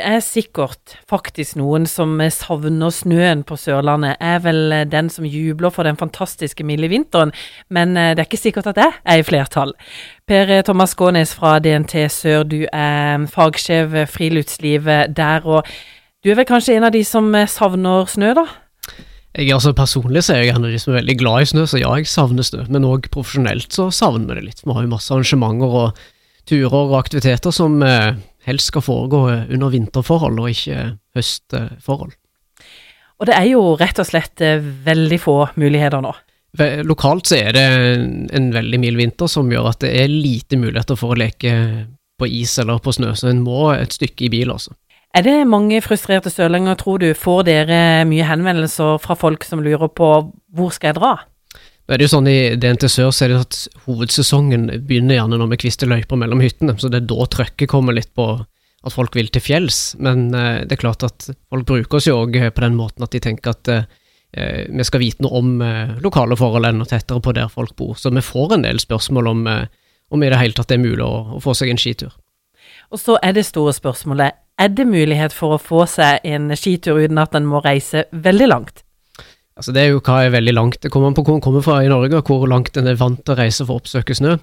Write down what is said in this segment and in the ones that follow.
Det er sikkert faktisk noen som savner snøen på Sørlandet. Er vel den som jubler for den fantastiske milde vinteren, men eh, det er ikke sikkert at jeg er i flertall. Per Thomas Skånes fra DNT Sør, du er fagsjef friluftslivet der, og du er vel kanskje en av de som savner snø, da? Jeg altså Personlig så er jeg en av de som er veldig glad i snø, så ja, jeg savner snø. Men òg profesjonelt så savner vi det litt. Vi har jo masse arrangementer og turer og aktiviteter som eh, helst skal foregå under vinterforhold og ikke høstforhold. Og det er jo rett og slett eh, veldig få muligheter nå. Lokalt så er det en veldig mild vinter som gjør at det er lite muligheter for å leke på is eller på snø, så en må et stykke i bil, altså. Er det mange frustrerte sørlendinger, tror du? Får dere mye henvendelser fra folk som lurer på hvor skal jeg dra? Det er jo sånn I DNT Sør så er det at hovedsesongen begynner gjerne når vi kvister løyper mellom hyttene, så det er da trøkket kommer litt på at folk vil til fjells. Men eh, det er klart at folk bruker oss jo òg på den måten at de tenker at eh, vi skal vite noe om eh, lokale forhold enda tettere på der folk bor. Så vi får en del spørsmål om, eh, om i det hele tatt det er mulig å, å få seg en skitur. Og så er det store spørsmålet, er det mulighet for å få seg en skitur uten at en må reise veldig langt? Altså Det er jo hva er veldig langt. Det kommer an på hvor man kommer fra i Norge, og hvor langt en er vant til å reise for å oppsøke snø.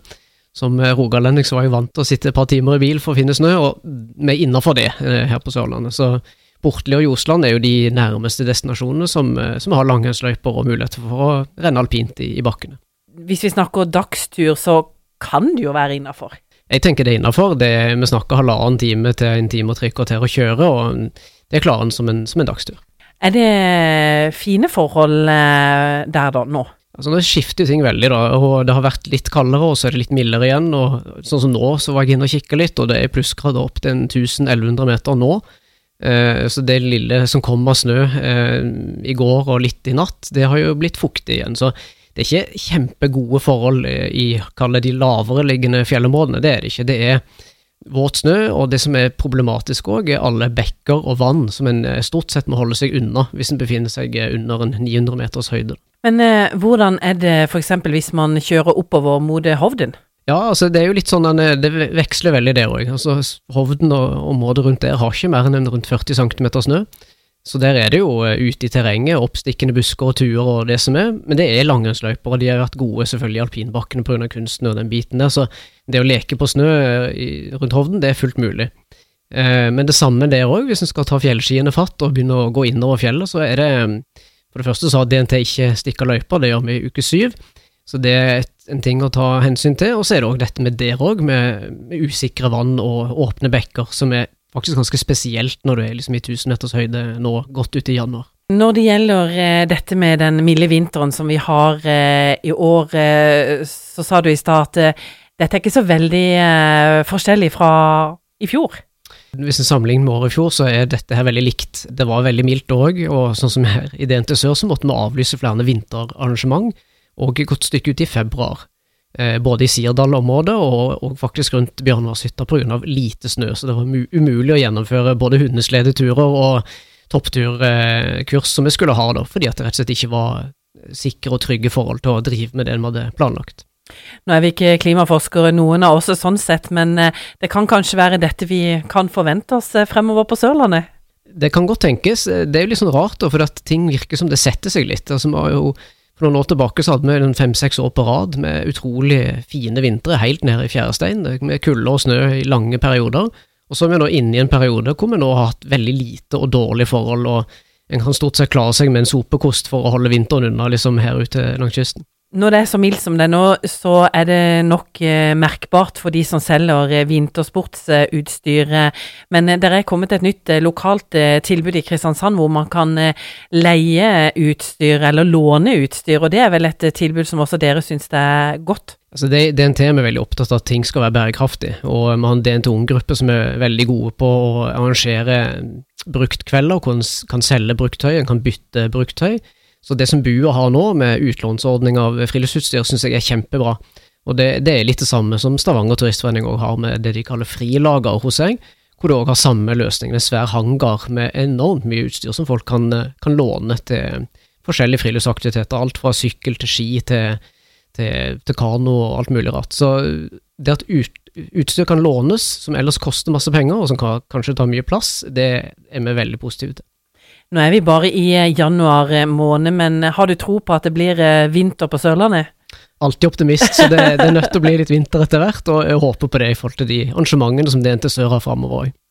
Som eh, rogalending så var jeg vant til å sitte et par timer i bil for å finne snø, og vi er innafor det eh, her på Sørlandet. Så Bortli og Ljosland er jo de nærmeste destinasjonene som, eh, som har langrennsløyper og muligheter for å renne alpint i, i bakkene. Hvis vi snakker dagstur, så kan det jo være innafor? Jeg tenker det er innafor. Vi snakker halvannen time til en time og tre kvarter å kjøre, og det klarer en som en, som en dagstur. Er det fine forhold eh, der da, nå? Altså Det skifter jo ting veldig, da. og Det har vært litt kaldere, og så er det litt mildere igjen. og Sånn som nå, så var jeg inne og kikka litt, og det er plussgrader opp til 1100 meter nå. Eh, så det lille som kom av snø eh, i går og litt i natt, det har jo blitt fuktig igjen. Så det er ikke kjempegode forhold i kall de lavere liggende fjellområdene, det er det ikke. Det er våt snø, og det som er problematisk òg, er alle bekker og vann som en eh, stort sett må holde seg unna hvis en befinner seg eh, under en 900 meters høyde. Men eh, hvordan er det f.eks. hvis man kjører oppover mot Hovden? Ja, altså det er jo litt sånn det veksler veldig det òg. Altså, Hovden og området rundt der har ikke mer enn rundt 40 cm snø. Så der er det jo eh, ute i terrenget, oppstikkende busker og tuer og det som er, men det er langrennsløyper, og de har vært gode selvfølgelig i alpinbakkene pga. kunsten og den biten der, så det å leke på snø eh, rundt Hovden, det er fullt mulig. Eh, men det samme der òg, hvis en skal ta fjellskiene fatt og begynne å gå innover fjellet, så er det For det første så har DNT ikke stikka løyper, det gjør vi i uke syv, så det er en ting å ta hensyn til. Og så er det òg dette med der òg, med usikre vann og åpne bekker, som er faktisk ganske spesielt når du er liksom i 1000 meters høyde nå, godt ute i januar. Når det gjelder eh, dette med den milde vinteren som vi har eh, i år, eh, så sa du i stad at eh, dette er ikke så veldig eh, forskjellig fra i fjor? Hvis en sammenligner med året i fjor, så er dette her veldig likt. Det var veldig mildt òg, og sånn som her i DNT Sør, så måtte vi avlyse flere vinterarrangement, og et godt stykke ut i februar. Eh, både i Sirdal-området og, og, faktisk rundt Bjørnvarshytta pga. lite snø, så det var umulig å gjennomføre både hundesledeturer og toppturkurs som vi skulle ha, da, fordi at det rett og slett ikke var sikre og trygge forhold til å drive med det vi hadde planlagt. Nå er vi ikke klimaforskere, noen av oss sånn sett, men eh, det kan kanskje være dette vi kan forvente oss eh, fremover på Sørlandet? Det kan godt tenkes. Det er jo litt sånn rart, da, for at ting virker som det setter seg litt. Altså, vi har jo for noen år tilbake så hadde vi fem-seks år på rad med utrolig fine vintre helt nede i fjærestein, med kulde og snø i lange perioder. Og så er vi nå inne i en periode hvor vi nå har hatt veldig lite og dårlige forhold, og en kan stort sett klare seg med en sopekost for å holde vinteren unna liksom her ute langs kysten. Når det er så mildt som det er nå, så er det nok eh, merkbart for de som selger eh, vintersportsutstyr. Men eh, det er kommet et nytt eh, lokalt eh, tilbud i Kristiansand hvor man kan eh, leie utstyr, eller låne utstyr. Og det er vel et tilbud som også dere syns er godt? Altså det, DNT er veldig opptatt av at ting skal være bærekraftig, og vi har en DNT Ung-gruppe som er veldig gode på å arrangere bruktkvelder, en kan selge bruktøy, en kan bytte bruktøy. Så det som Bua har nå, med utlånsordning av friluftsutstyr, syns jeg er kjempebra. Og det, det, er litt det samme som Stavanger Turistforening òg har med det de kaller frilager hos seg, hvor du òg har samme løsning, en svær hangar med enormt mye utstyr som folk kan, kan låne til forskjellige friluftsaktiviteter, alt fra sykkel til ski til, til, til kano og alt mulig rart. Så det at ut, utstyr kan lånes, som ellers koster masse penger, og som kan, kanskje tar mye plass, det er vi veldig positive til. Nå er vi bare i eh, januar eh, måned, men har du tro på at det blir eh, vinter på Sørlandet? Alltid optimist, så det, det er nødt til å bli litt vinter etter hvert, og jeg håper på det i forhold til de arrangementene som DNT Sør har framover òg.